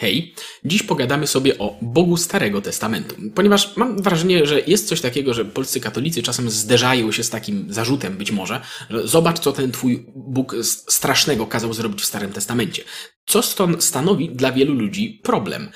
Hej, dziś pogadamy sobie o Bogu Starego Testamentu, ponieważ mam wrażenie, że jest coś takiego, że polscy katolicy czasem zderzają się z takim zarzutem być może, że zobacz, co ten twój Bóg strasznego kazał zrobić w Starym Testamencie. Co stąd stanowi dla wielu ludzi problem.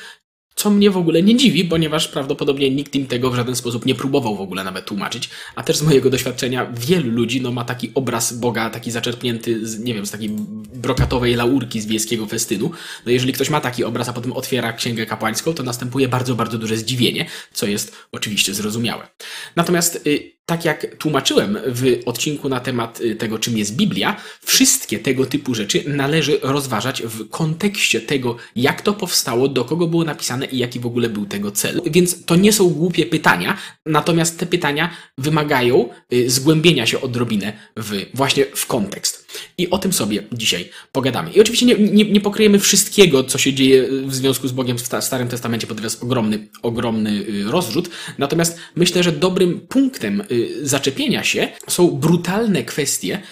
Co mnie w ogóle nie dziwi, ponieważ prawdopodobnie nikt im tego w żaden sposób nie próbował w ogóle nawet tłumaczyć. A też z mojego doświadczenia wielu ludzi no, ma taki obraz Boga, taki zaczerpnięty z, nie wiem, z takiej brokatowej laurki z wiejskiego festynu. No jeżeli ktoś ma taki obraz, a potem otwiera księgę kapłańską, to następuje bardzo, bardzo duże zdziwienie, co jest oczywiście zrozumiałe. Natomiast y, tak jak tłumaczyłem w odcinku na temat y, tego, czym jest Biblia, wszystkie tego typu rzeczy należy rozważać w kontekście tego, jak to powstało, do kogo było napisane i jaki w ogóle był tego cel. Więc to nie są głupie pytania, natomiast te pytania wymagają y, zgłębienia się odrobinę w, właśnie w kontekst. I o tym sobie dzisiaj pogadamy. I oczywiście nie, nie, nie pokryjemy wszystkiego, co się dzieje w związku z Bogiem w Starym Testamencie, bo jest ogromny, ogromny y, rozrzut. Natomiast myślę, że dobrym punktem zaczepienia się są brutalne kwestie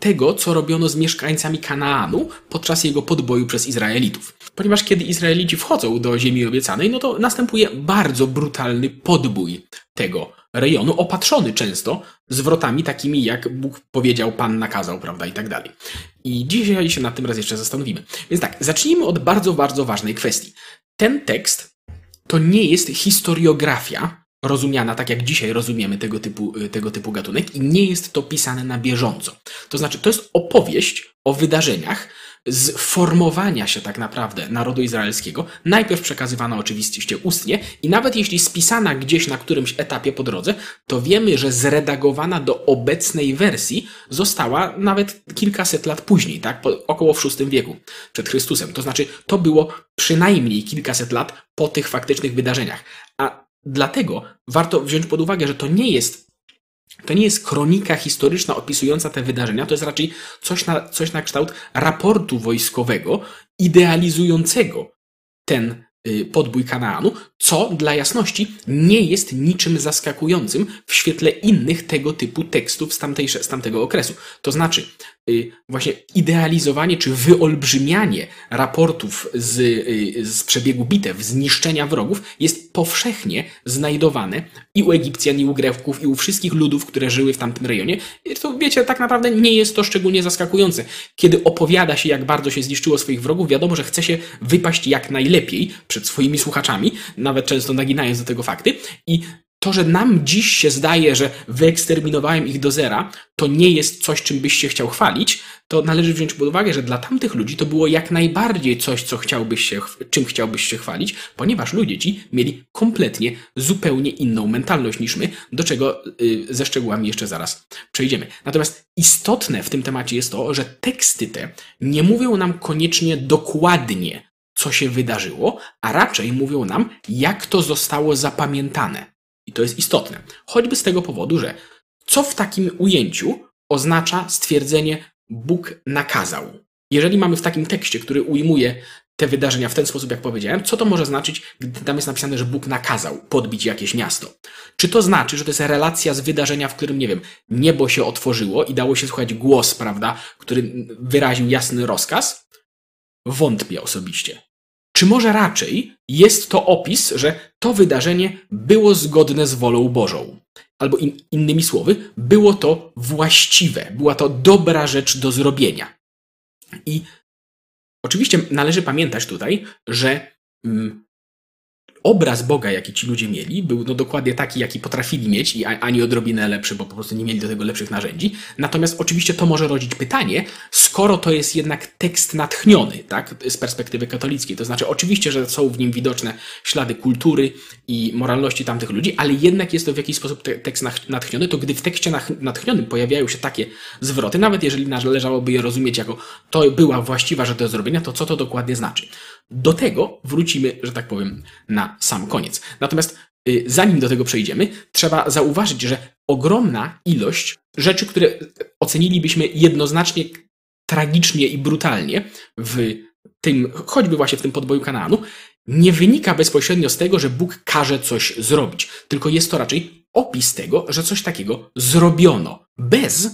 tego, co robiono z mieszkańcami Kanaanu podczas jego podboju przez Izraelitów. Ponieważ kiedy Izraelici wchodzą do ziemi obiecanej, no to następuje bardzo brutalny podbój tego rejonu, opatrzony często zwrotami takimi, jak Bóg powiedział, Pan nakazał, prawda, i tak dalej. I dzisiaj się nad tym raz jeszcze zastanowimy. Więc tak, zacznijmy od bardzo, bardzo ważnej kwestii. Ten tekst to nie jest historiografia, rozumiana tak, jak dzisiaj rozumiemy tego typu, y, tego typu gatunek, i nie jest to pisane na bieżąco. To znaczy, to jest opowieść o wydarzeniach z formowania się tak naprawdę narodu izraelskiego, najpierw przekazywana oczywiście ustnie, i nawet jeśli spisana gdzieś na którymś etapie po drodze, to wiemy, że zredagowana do obecnej wersji została nawet kilkaset lat później, tak? Po, około w VI wieku przed Chrystusem. To znaczy, to było przynajmniej kilkaset lat po tych faktycznych wydarzeniach. A Dlatego warto wziąć pod uwagę, że to nie jest to nie jest kronika historyczna opisująca te wydarzenia, to jest raczej coś na, coś na kształt raportu wojskowego idealizującego ten Y, podbój Kanaanu, co dla jasności nie jest niczym zaskakującym w świetle innych tego typu tekstów z, tamtejsze, z tamtego okresu. To znaczy, właśnie idealizowanie czy wyolbrzymianie raportów z, y, z przebiegu bitew, zniszczenia wrogów jest powszechnie znajdowane i u Egipcjan, i u Greków, i u wszystkich ludów, które żyły w tamtym rejonie. I to wiecie, tak naprawdę nie jest to szczególnie zaskakujące. Kiedy opowiada się, jak bardzo się zniszczyło swoich wrogów, wiadomo, że chce się wypaść jak najlepiej, przed swoimi słuchaczami, nawet często naginając do tego fakty. I to, że nam dziś się zdaje, że wyeksterminowałem ich do zera, to nie jest coś, czym byś się chciał chwalić, to należy wziąć pod uwagę, że dla tamtych ludzi to było jak najbardziej coś, co chciałbyś się, czym chciałbyś się chwalić, ponieważ ludzie ci mieli kompletnie, zupełnie inną mentalność niż my, do czego yy, ze szczegółami jeszcze zaraz przejdziemy. Natomiast istotne w tym temacie jest to, że teksty te nie mówią nam koniecznie dokładnie, co się wydarzyło, a raczej mówią nam, jak to zostało zapamiętane. I to jest istotne. Choćby z tego powodu, że co w takim ujęciu oznacza stwierdzenie Bóg nakazał. Jeżeli mamy w takim tekście, który ujmuje te wydarzenia w ten sposób, jak powiedziałem, co to może znaczyć, gdy tam jest napisane, że Bóg nakazał podbić jakieś miasto? Czy to znaczy, że to jest relacja z wydarzenia, w którym, nie wiem, niebo się otworzyło i dało się słuchać głos, prawda, który wyraził jasny rozkaz? Wątpię osobiście. Czy może raczej jest to opis, że to wydarzenie było zgodne z wolą Bożą? Albo in, innymi słowy, było to właściwe, była to dobra rzecz do zrobienia. I oczywiście należy pamiętać tutaj, że mm, obraz Boga, jaki ci ludzie mieli, był no dokładnie taki, jaki potrafili mieć i ani odrobinę lepszy, bo po prostu nie mieli do tego lepszych narzędzi. Natomiast oczywiście to może rodzić pytanie, skoro to jest jednak tekst natchniony, tak, z perspektywy katolickiej. To znaczy, oczywiście, że są w nim widoczne ślady kultury i moralności tamtych ludzi, ale jednak jest to w jakiś sposób tekst natchniony, to gdy w tekście natchnionym pojawiają się takie zwroty, nawet jeżeli należałoby je rozumieć jako to była właściwa rzecz do zrobienia, to co to dokładnie znaczy? Do tego wrócimy, że tak powiem, na sam koniec. Natomiast y, zanim do tego przejdziemy, trzeba zauważyć, że ogromna ilość rzeczy, które ocenilibyśmy jednoznacznie tragicznie i brutalnie w tym, choćby właśnie w tym podboju Kanaanu, nie wynika bezpośrednio z tego, że Bóg każe coś zrobić, tylko jest to raczej opis tego, że coś takiego zrobiono, bez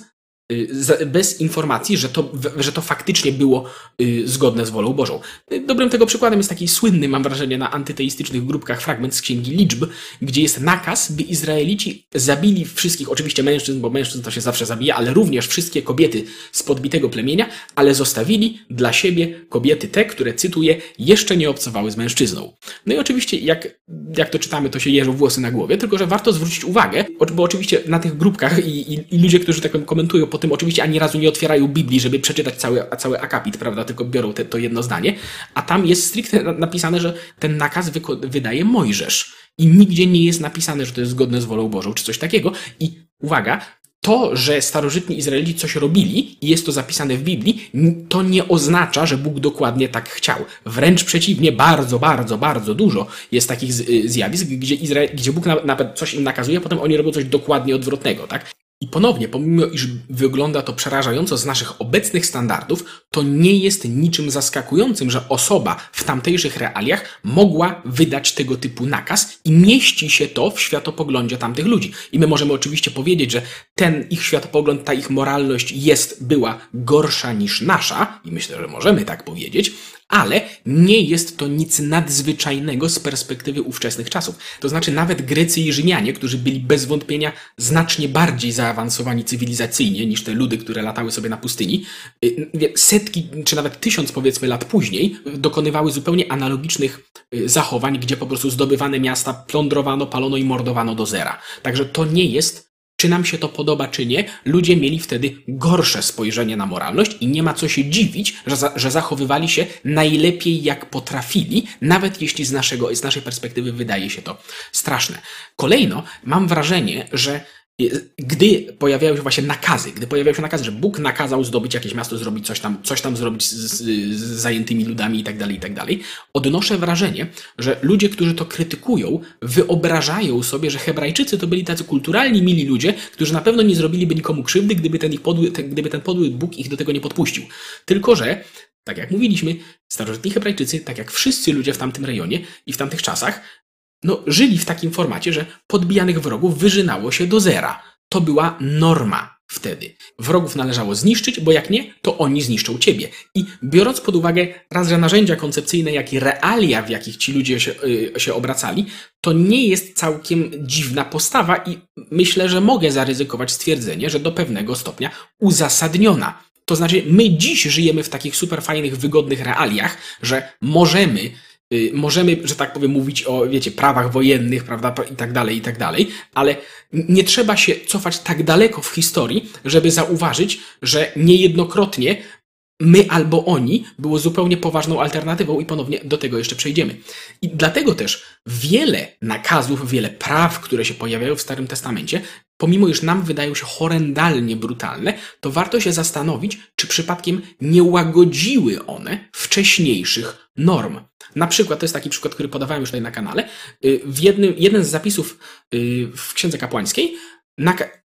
bez informacji, że to, że to faktycznie było y, zgodne z wolą Bożą. Dobrym tego przykładem jest taki słynny, mam wrażenie, na antyteistycznych grupkach fragment z Księgi Liczb, gdzie jest nakaz, by Izraelici zabili wszystkich, oczywiście mężczyzn, bo mężczyzn to się zawsze zabija, ale również wszystkie kobiety z podbitego plemienia, ale zostawili dla siebie kobiety te, które, cytuję, jeszcze nie obcowały z mężczyzną. No i oczywiście, jak, jak to czytamy, to się jeżą włosy na głowie, tylko że warto zwrócić uwagę, bo oczywiście na tych grupkach i, i, i ludzie, którzy tak komentują po tym, oczywiście ani razu nie otwierają Biblii, żeby przeczytać cały, cały akapit, prawda, tylko biorą te, to jedno zdanie, a tam jest stricte napisane, że ten nakaz wydaje Mojżesz. I nigdzie nie jest napisane, że to jest zgodne z wolą Bożą, czy coś takiego. I uwaga, to, że starożytni Izraelici coś robili i jest to zapisane w Biblii, to nie oznacza, że Bóg dokładnie tak chciał. Wręcz przeciwnie, bardzo, bardzo, bardzo dużo jest takich y, zjawisk, gdzie, Izrael, gdzie Bóg nawet coś im nakazuje, a potem oni robią coś dokładnie odwrotnego, tak? I ponownie, pomimo iż wygląda to przerażająco z naszych obecnych standardów, to nie jest niczym zaskakującym, że osoba w tamtejszych realiach mogła wydać tego typu nakaz i mieści się to w światopoglądzie tamtych ludzi. I my możemy oczywiście powiedzieć, że ten ich światopogląd, ta ich moralność jest, była gorsza niż nasza, i myślę, że możemy tak powiedzieć, ale nie jest to nic nadzwyczajnego z perspektywy ówczesnych czasów. To znaczy nawet Grecy i Rzymianie, którzy byli bez wątpienia znacznie bardziej zaawansowani cywilizacyjnie niż te ludy, które latały sobie na pustyni, y, setki czy nawet tysiąc powiedzmy lat później dokonywały zupełnie analogicznych y, zachowań, gdzie po prostu zdobywane miasta plądrowano, palono i mordowano do zera. Także to nie jest czy nam się to podoba, czy nie, ludzie mieli wtedy gorsze spojrzenie na moralność i nie ma co się dziwić, że, za, że zachowywali się najlepiej jak potrafili, nawet jeśli z, naszego, z naszej perspektywy wydaje się to straszne. Kolejno, mam wrażenie, że gdy pojawiają się właśnie nakazy, gdy pojawiają się nakazy, że Bóg nakazał zdobyć jakieś miasto, zrobić coś tam, coś tam zrobić z, z, z zajętymi ludami i tak dalej, i tak odnoszę wrażenie, że ludzie, którzy to krytykują, wyobrażają sobie, że Hebrajczycy to byli tacy kulturalni, mili ludzie, którzy na pewno nie zrobiliby nikomu krzywdy, gdyby ten, ich podły, gdyby ten podły Bóg ich do tego nie podpuścił. Tylko, że tak jak mówiliśmy, starożytni Hebrajczycy, tak jak wszyscy ludzie w tamtym rejonie i w tamtych czasach, no, żyli w takim formacie, że podbijanych wrogów wyżynało się do zera. To była norma wtedy. Wrogów należało zniszczyć, bo jak nie, to oni zniszczą ciebie. I biorąc pod uwagę raz, że narzędzia koncepcyjne, jak i realia, w jakich ci ludzie się, yy, się obracali, to nie jest całkiem dziwna postawa i myślę, że mogę zaryzykować stwierdzenie, że do pewnego stopnia uzasadniona. To znaczy, my dziś żyjemy w takich super fajnych, wygodnych realiach, że możemy możemy, że tak powiem, mówić o, wiecie, prawach wojennych, prawda, i tak dalej, i tak dalej, ale nie trzeba się cofać tak daleko w historii, żeby zauważyć, że niejednokrotnie my albo oni było zupełnie poważną alternatywą i ponownie do tego jeszcze przejdziemy. I dlatego też wiele nakazów, wiele praw, które się pojawiają w Starym Testamencie, pomimo iż nam wydają się horrendalnie brutalne, to warto się zastanowić, czy przypadkiem nie łagodziły one wcześniejszych norm. Na przykład, to jest taki przykład, który podawałem już tutaj na kanale, y, w jednym, jeden z zapisów y, w Księdze Kapłańskiej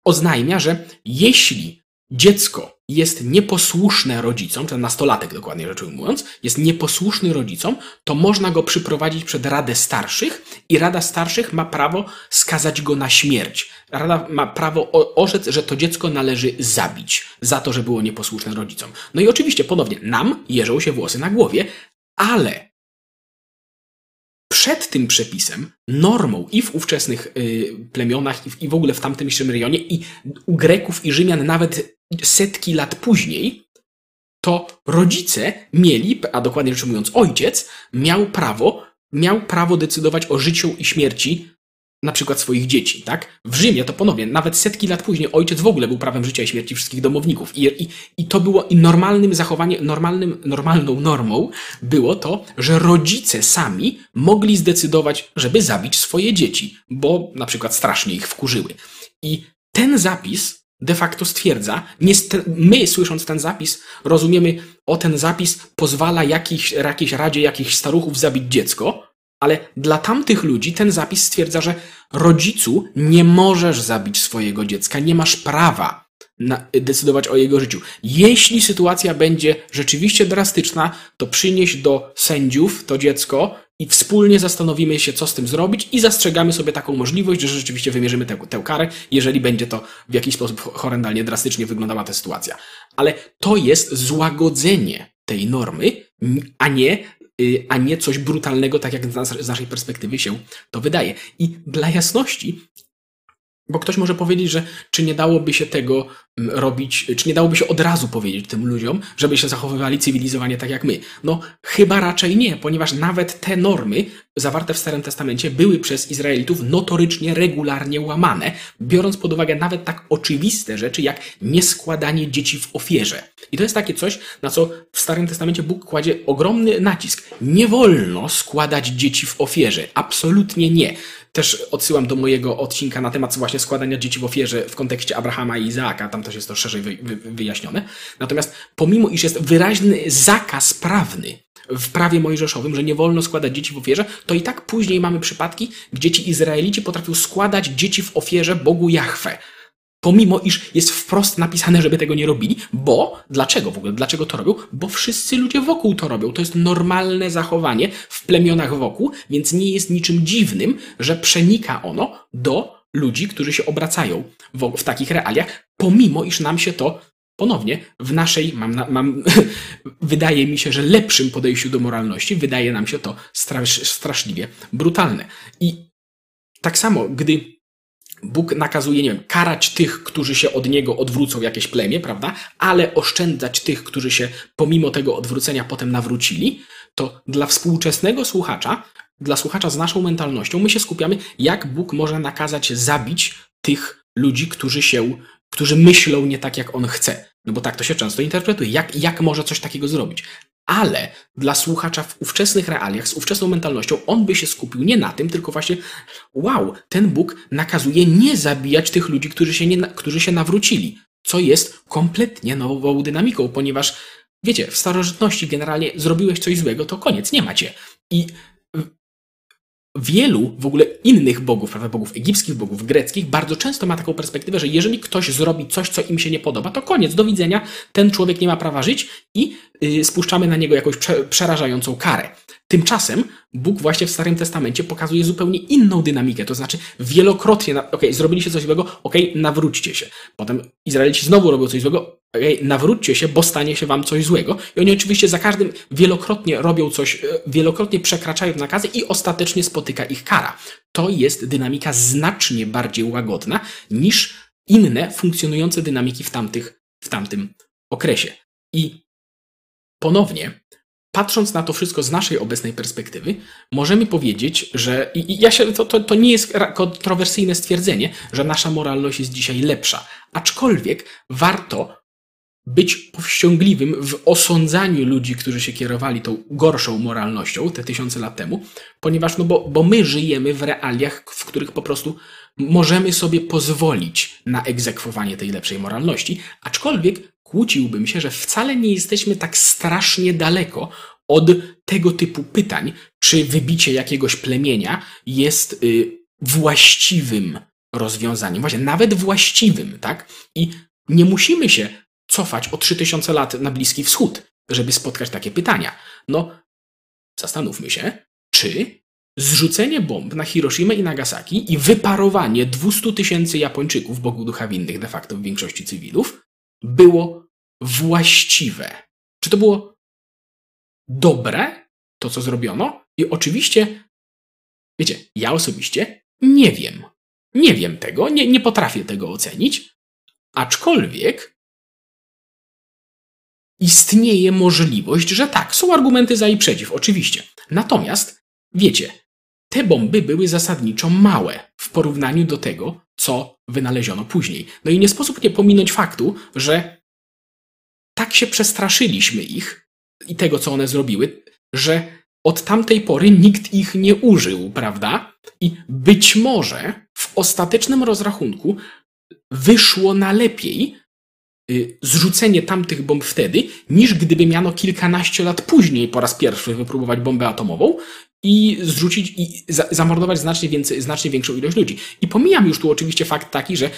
oznajmia, że jeśli dziecko jest nieposłuszne rodzicom, czy nastolatek dokładnie rzecz ujmując, jest nieposłuszny rodzicom, to można go przyprowadzić przed Radę Starszych i Rada Starszych ma prawo skazać go na śmierć. Rada ma prawo orzec, że to dziecko należy zabić za to, że było nieposłuszne rodzicom. No i oczywiście ponownie nam jeżą się włosy na głowie, ale przed tym przepisem normą i w ówczesnych y, plemionach, i w, i w ogóle w tamtym rejonie, i u Greków i Rzymian nawet setki lat później, to rodzice mieli, a dokładnie rzecz ujmując ojciec, miał prawo, miał prawo decydować o życiu i śmierci na przykład swoich dzieci, tak? W Rzymie to ponownie, nawet setki lat później ojciec w ogóle był prawem życia i śmierci wszystkich domowników. I, i, i to było i normalnym zachowaniem, normalnym, normalną normą było to, że rodzice sami mogli zdecydować, żeby zabić swoje dzieci, bo na przykład strasznie ich wkurzyły. I ten zapis de facto stwierdza, my słysząc ten zapis, rozumiemy, o ten zapis pozwala jakiejś, jakiejś radzie jakichś staruchów zabić dziecko, ale dla tamtych ludzi ten zapis stwierdza, że rodzicu nie możesz zabić swojego dziecka, nie masz prawa decydować o jego życiu. Jeśli sytuacja będzie rzeczywiście drastyczna, to przynieś do sędziów to dziecko i wspólnie zastanowimy się, co z tym zrobić i zastrzegamy sobie taką możliwość, że rzeczywiście wymierzymy tę, tę karę, jeżeli będzie to w jakiś sposób horrendalnie, drastycznie wyglądała ta sytuacja. Ale to jest złagodzenie tej normy, a nie y, a nie coś brutalnego, tak jak z naszej perspektywy się to wydaje. I dla jasności, bo ktoś może powiedzieć, że czy nie dałoby się tego robić, czy nie dałoby się od razu powiedzieć tym ludziom, żeby się zachowywali cywilizowanie tak jak my. No, chyba raczej nie, ponieważ nawet te normy zawarte w Starym Testamencie były przez Izraelitów notorycznie, regularnie łamane, biorąc pod uwagę nawet tak oczywiste rzeczy jak nieskładanie dzieci w ofierze. I to jest takie coś, na co w Starym Testamencie Bóg kładzie ogromny nacisk. Nie wolno składać dzieci w ofierze. Absolutnie nie. Też odsyłam do mojego odcinka na temat właśnie składania dzieci w ofierze w kontekście Abrahama i Izaaka, tam też jest to szerzej wy, wy, wyjaśnione. Natomiast pomimo, iż jest wyraźny zakaz prawny w prawie mojżeszowym, że nie wolno składać dzieci w ofierze, to i tak później mamy przypadki, gdzie ci Izraelici potrafią składać dzieci w ofierze Bogu Jahwe. Pomimo, iż jest wprost napisane, żeby tego nie robili, bo dlaczego w ogóle? Dlaczego to robią? Bo wszyscy ludzie wokół to robią. To jest normalne zachowanie w plemionach wokół, więc nie jest niczym dziwnym, że przenika ono do ludzi, którzy się obracają w, w takich realiach, pomimo, iż nam się to ponownie w naszej, mam, mam wydaje mi się, że lepszym podejściu do moralności, wydaje nam się to strasz, straszliwie brutalne. I tak samo, gdy Bóg nakazuje, nie wiem, karać tych, którzy się od niego odwrócą, jakieś plemię, prawda? Ale oszczędzać tych, którzy się pomimo tego odwrócenia potem nawrócili, to dla współczesnego słuchacza, dla słuchacza z naszą mentalnością, my się skupiamy, jak Bóg może nakazać zabić tych ludzi, którzy się, którzy myślą nie tak, jak on chce. No bo tak to się często interpretuje. Jak, jak może coś takiego zrobić? ale dla słuchacza w ówczesnych realiach, z ówczesną mentalnością, on by się skupił nie na tym, tylko właśnie, wow, ten Bóg nakazuje nie zabijać tych ludzi, którzy się, nie, którzy się nawrócili, co jest kompletnie nową dynamiką, ponieważ wiecie, w starożytności generalnie zrobiłeś coś złego, to koniec, nie macie. I wielu w ogóle innych bogów, prawda, bogów egipskich, bogów greckich, bardzo często ma taką perspektywę, że jeżeli ktoś zrobi coś, co im się nie podoba, to koniec, do widzenia, ten człowiek nie ma prawa żyć i yy, spuszczamy na niego jakąś prze przerażającą karę. Tymczasem Bóg właśnie w Starym Testamencie pokazuje zupełnie inną dynamikę, to znaczy wielokrotnie, ok, zrobiliście coś złego, ok, nawróćcie się. Potem Izraelici znowu robią coś złego, ok, nawróćcie się, bo stanie się wam coś złego. I oni oczywiście za każdym wielokrotnie robią coś, e, wielokrotnie przekraczają nakazy i ostatecznie spotyka ich kara. To jest dynamika znacznie bardziej łagodna niż inne funkcjonujące dynamiki w, tamtych, w tamtym okresie. I ponownie patrząc na to wszystko z naszej obecnej perspektywy, możemy powiedzieć, że i, ja się, to, to, to nie jest kontrowersyjne stwierdzenie, że nasza moralność jest dzisiaj lepsza. Aczkolwiek warto być powściągliwym w osądzaniu ludzi, którzy się kierowali tą gorszą moralnością te tysiące lat temu, ponieważ no bo, bo my żyjemy w realiach, w których po prostu możemy sobie pozwolić na egzekwowanie tej lepszej moralności, aczkolwiek kłóciłbym się, że wcale nie jesteśmy tak strasznie daleko od tego typu pytań, czy wybicie jakiegoś plemienia jest y, właściwym rozwiązaniem, właśnie nawet właściwym, tak? I nie musimy się cofać o 3000 lat na Bliski Wschód, żeby spotkać takie pytania. No, zastanówmy się, czy zrzucenie bomb na Hiroshima i Nagasaki i wyparowanie 200 tysięcy Japończyków, Bogu ducha winnych de facto w większości cywilów, było właściwe. Czy to było dobre, to co zrobiono? I oczywiście, wiecie, ja osobiście nie wiem. Nie wiem tego, nie, nie potrafię tego ocenić, aczkolwiek istnieje możliwość, że tak, są argumenty za i przeciw, oczywiście. Natomiast, wiecie, te bomby były zasadniczo małe w porównaniu do tego, co wynaleziono później. No i nie sposób nie pominąć faktu, że tak się przestraszyliśmy ich i tego, co one zrobiły, że od tamtej pory nikt ich nie użył, prawda? I być może w ostatecznym rozrachunku wyszło na lepiej y, zrzucenie tamtych bomb wtedy, niż gdyby miano kilkanaście lat później po raz pierwszy wypróbować bombę atomową i zrzucić i za, zamordować znacznie, więcej, znacznie większą ilość ludzi. I pomijam już tu oczywiście fakt taki, że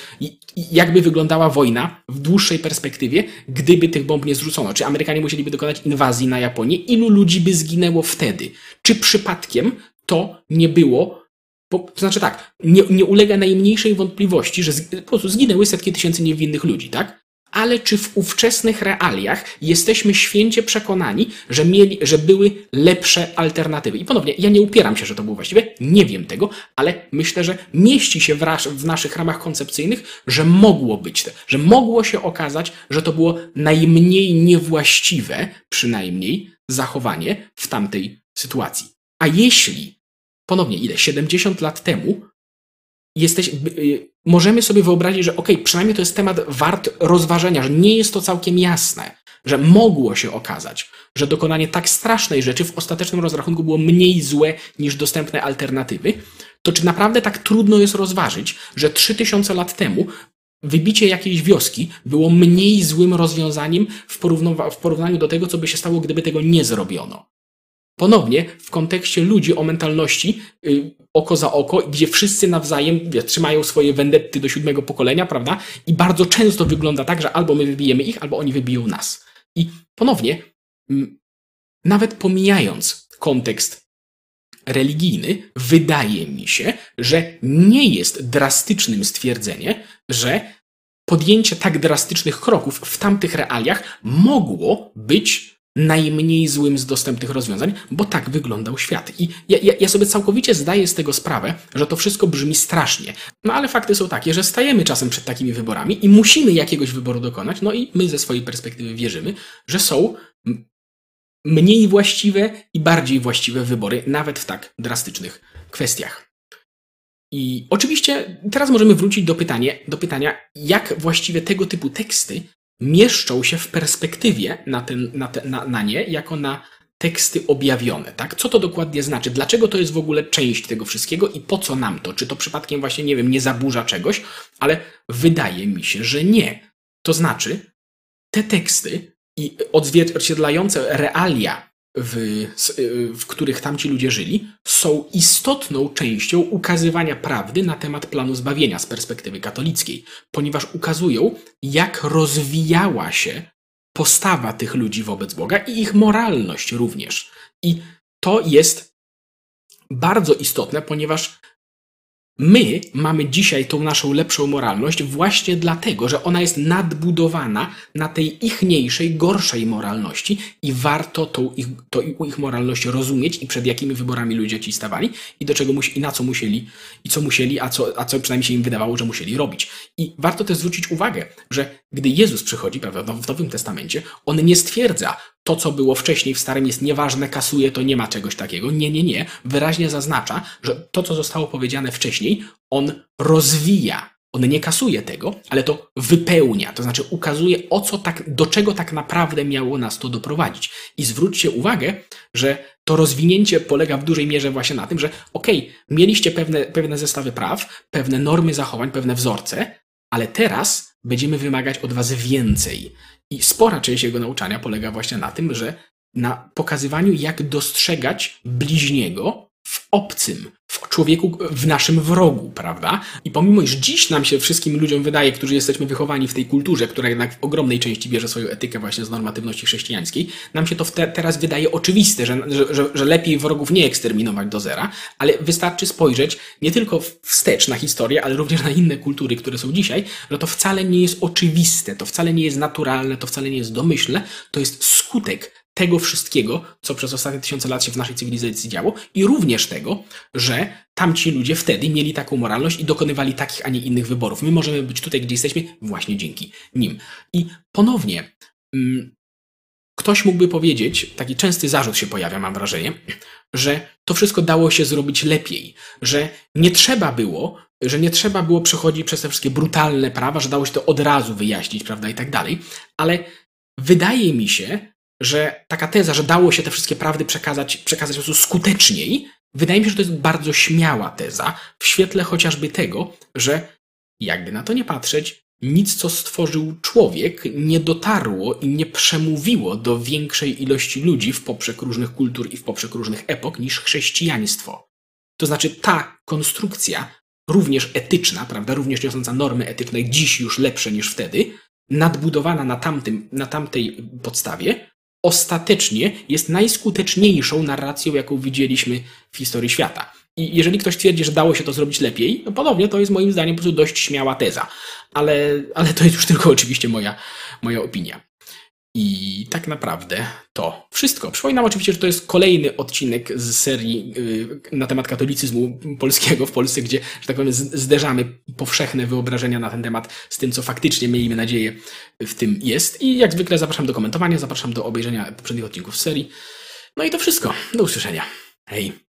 jakby wyglądała wojna w dłuższej perspektywie, gdyby tych bomb nie zrzucono. Czy Amerykanie musieliby dokonać inwazji na Japonię? Ilu ludzi by zginęło wtedy? Czy przypadkiem to nie było to znaczy tak, nie, nie ulega najmniejszej wątpliwości, że z, po prostu zginęły setki tysięcy niewinnych ludzi, tak? Ale czy w ówczesnych realiach jesteśmy święcie przekonani, że, mieli, że były lepsze alternatywy? I ponownie, ja nie upieram się, że to było właściwe, nie wiem tego, ale myślę, że mieści się w, w naszych ramach koncepcyjnych, że mogło być te, że mogło się okazać, że to było najmniej niewłaściwe, przynajmniej, zachowanie w tamtej sytuacji. A jeśli, ponownie ile, 70 lat temu, jesteś, y, możemy sobie wyobrazić, że ok, przynajmniej to jest temat wart rozważenia, że nie jest to całkiem jasne, że mogło się okazać, że dokonanie tak strasznej rzeczy w ostatecznym rozrachunku było mniej złe niż dostępne alternatywy, to czy naprawdę tak trudno jest rozważyć, że 3000 lat temu wybicie jakiejś wioski było mniej złym rozwiązaniem w, w porównaniu do tego, co by się stało, gdyby tego nie zrobiono? Ponownie w kontekście ludzi o mentalności y, oko za oko, gdzie wszyscy nawzajem wie, trzymają swoje wendetty do siódmego pokolenia, prawda? I bardzo często wygląda tak, że albo my wybijemy ich, albo oni wybiją nas. I ponownie, nawet pomijając kontekst religijny, wydaje mi się, że nie jest drastycznym stwierdzenie, że podjęcie tak drastycznych kroków w tamtych realiach mogło być najmniej złym z dostępnych rozwiązań, bo tak wyglądał świat. I ja, ja, ja, sobie całkowicie zdaję z tego sprawę, że to wszystko brzmi strasznie. No ale fakty są takie, że stajemy czasem przed takimi wyborami i musimy jakiegoś wyboru dokonać, no i my ze swojej perspektywy wierzymy, że są mniej właściwe i bardziej właściwe wybory, nawet w tak drastycznych kwestiach. I oczywiście teraz możemy wrócić do, pytania, do pytania, jak właściwie tego typu teksty mieszczą się w perspektywie na, ten, na, te, na, na nie jako na teksty objawione, tak? Co to dokładnie znaczy? Dlaczego to jest w ogóle część tego wszystkiego i po co nam to? Czy to przypadkiem właśnie, nie wiem, nie zaburza czegoś? Ale wydaje mi się, że nie. To znaczy, te teksty i odzwierciedlające realia w, w których tamci ludzie żyli, są istotną częścią ukazywania prawdy na temat planu zbawienia z perspektywy katolickiej, ponieważ ukazują, jak rozwijała się postawa tych ludzi wobec Boga i ich moralność również. I to jest bardzo istotne, ponieważ My mamy dzisiaj tą naszą lepszą moralność właśnie dlatego, że ona jest nadbudowana na tej ichniejszej, gorszej moralności i warto tą ich, to ich moralność rozumieć i przed jakimi wyborami ludzie ci stawali i do czego i na co musieli, i co musieli, a co, a co przynajmniej się im wydawało, że musieli robić. I warto też zwrócić uwagę, że gdy Jezus przychodzi, prawda, w Nowym Testamencie, on nie stwierdza, to, co było wcześniej w Starym jest nieważne, kasuje, to nie ma czegoś takiego. Nie, nie, nie. Wyraźnie zaznacza, że to, co zostało powiedziane wcześniej, on rozwija. On nie kasuje tego, ale to wypełnia, to znaczy ukazuje, o co tak, do czego tak naprawdę miało nas to doprowadzić. I zwróćcie uwagę, że to rozwinięcie polega w dużej mierze właśnie na tym, że okej, okay, mieliście pewne, pewne zestawy praw, pewne normy zachowań, pewne wzorce, ale teraz będziemy wymagać od was więcej. I spora część jego nauczania polega właśnie na tym, że na pokazywaniu, jak dostrzegać bliźniego w obcym, w człowieku, w naszym wrogu, prawda? I pomimo, iż dziś nam się wszystkim ludziom wydaje, którzy jesteśmy wychowani w tej kulturze, która jednak w ogromnej części bierze swoją etykę właśnie z normatywności chrześcijańskiej, nam się to te, teraz wydaje oczywiste, że, że, że lepiej wrogów nie eksterminować do zera, ale wystarczy spojrzeć nie tylko wstecz na historię, ale również na inne kultury, które są dzisiaj, że to wcale nie jest oczywiste, to wcale nie jest naturalne, to wcale nie jest domyślne, to jest skutek tego wszystkiego, co przez ostatnie tysiące lat się w naszej cywilizacji działo i również tego, że tamci ludzie wtedy mieli taką moralność i dokonywali takich, a nie innych wyborów. My możemy być tutaj, gdzie jesteśmy właśnie dzięki nim. I ponownie, mm, ktoś mógłby powiedzieć, taki częsty zarzut się pojawia, mam wrażenie, że to wszystko dało się zrobić lepiej, że nie trzeba było, że nie trzeba było przechodzić przez te wszystkie brutalne prawa, że dało się to od razu wyjaśnić, prawda, i tak dalej, ale wydaje mi się, że taka teza, że dało się te wszystkie prawdy przekazać, przekazać po prostu skuteczniej, wydaje mi się, że to jest bardzo śmiała teza, w świetle chociażby tego, że jakby na to nie patrzeć, nic, co stworzył człowiek, nie dotarło i nie przemówiło do większej ilości ludzi w poprzek różnych kultur i w poprzek różnych epok niż chrześcijaństwo. To znaczy, ta konstrukcja, również etyczna, prawda, również niosąca normy etyczne, dziś już lepsze niż wtedy, nadbudowana na, tamtym, na tamtej podstawie, ostatecznie jest najskuteczniejszą narracją, jaką widzieliśmy w historii świata. I jeżeli ktoś twierdzi, że dało się to zrobić lepiej, no ponownie to jest moim zdaniem po prostu dość śmiała teza. Ale, ale to jest już tylko oczywiście moja, moja opinia. I tak naprawdę to wszystko. Przypominam oczywiście, że to jest kolejny odcinek z serii y, na temat katolicyzmu polskiego w Polsce, gdzie, że tak powiem, zderzamy powszechne wyobrażenia na ten temat z tym, co faktycznie, miejmy nadzieję, w tym jest. I jak zwykle zapraszam do komentowania, zapraszam do obejrzenia poprzednich odcinków serii. No i to wszystko. Do usłyszenia. Hej.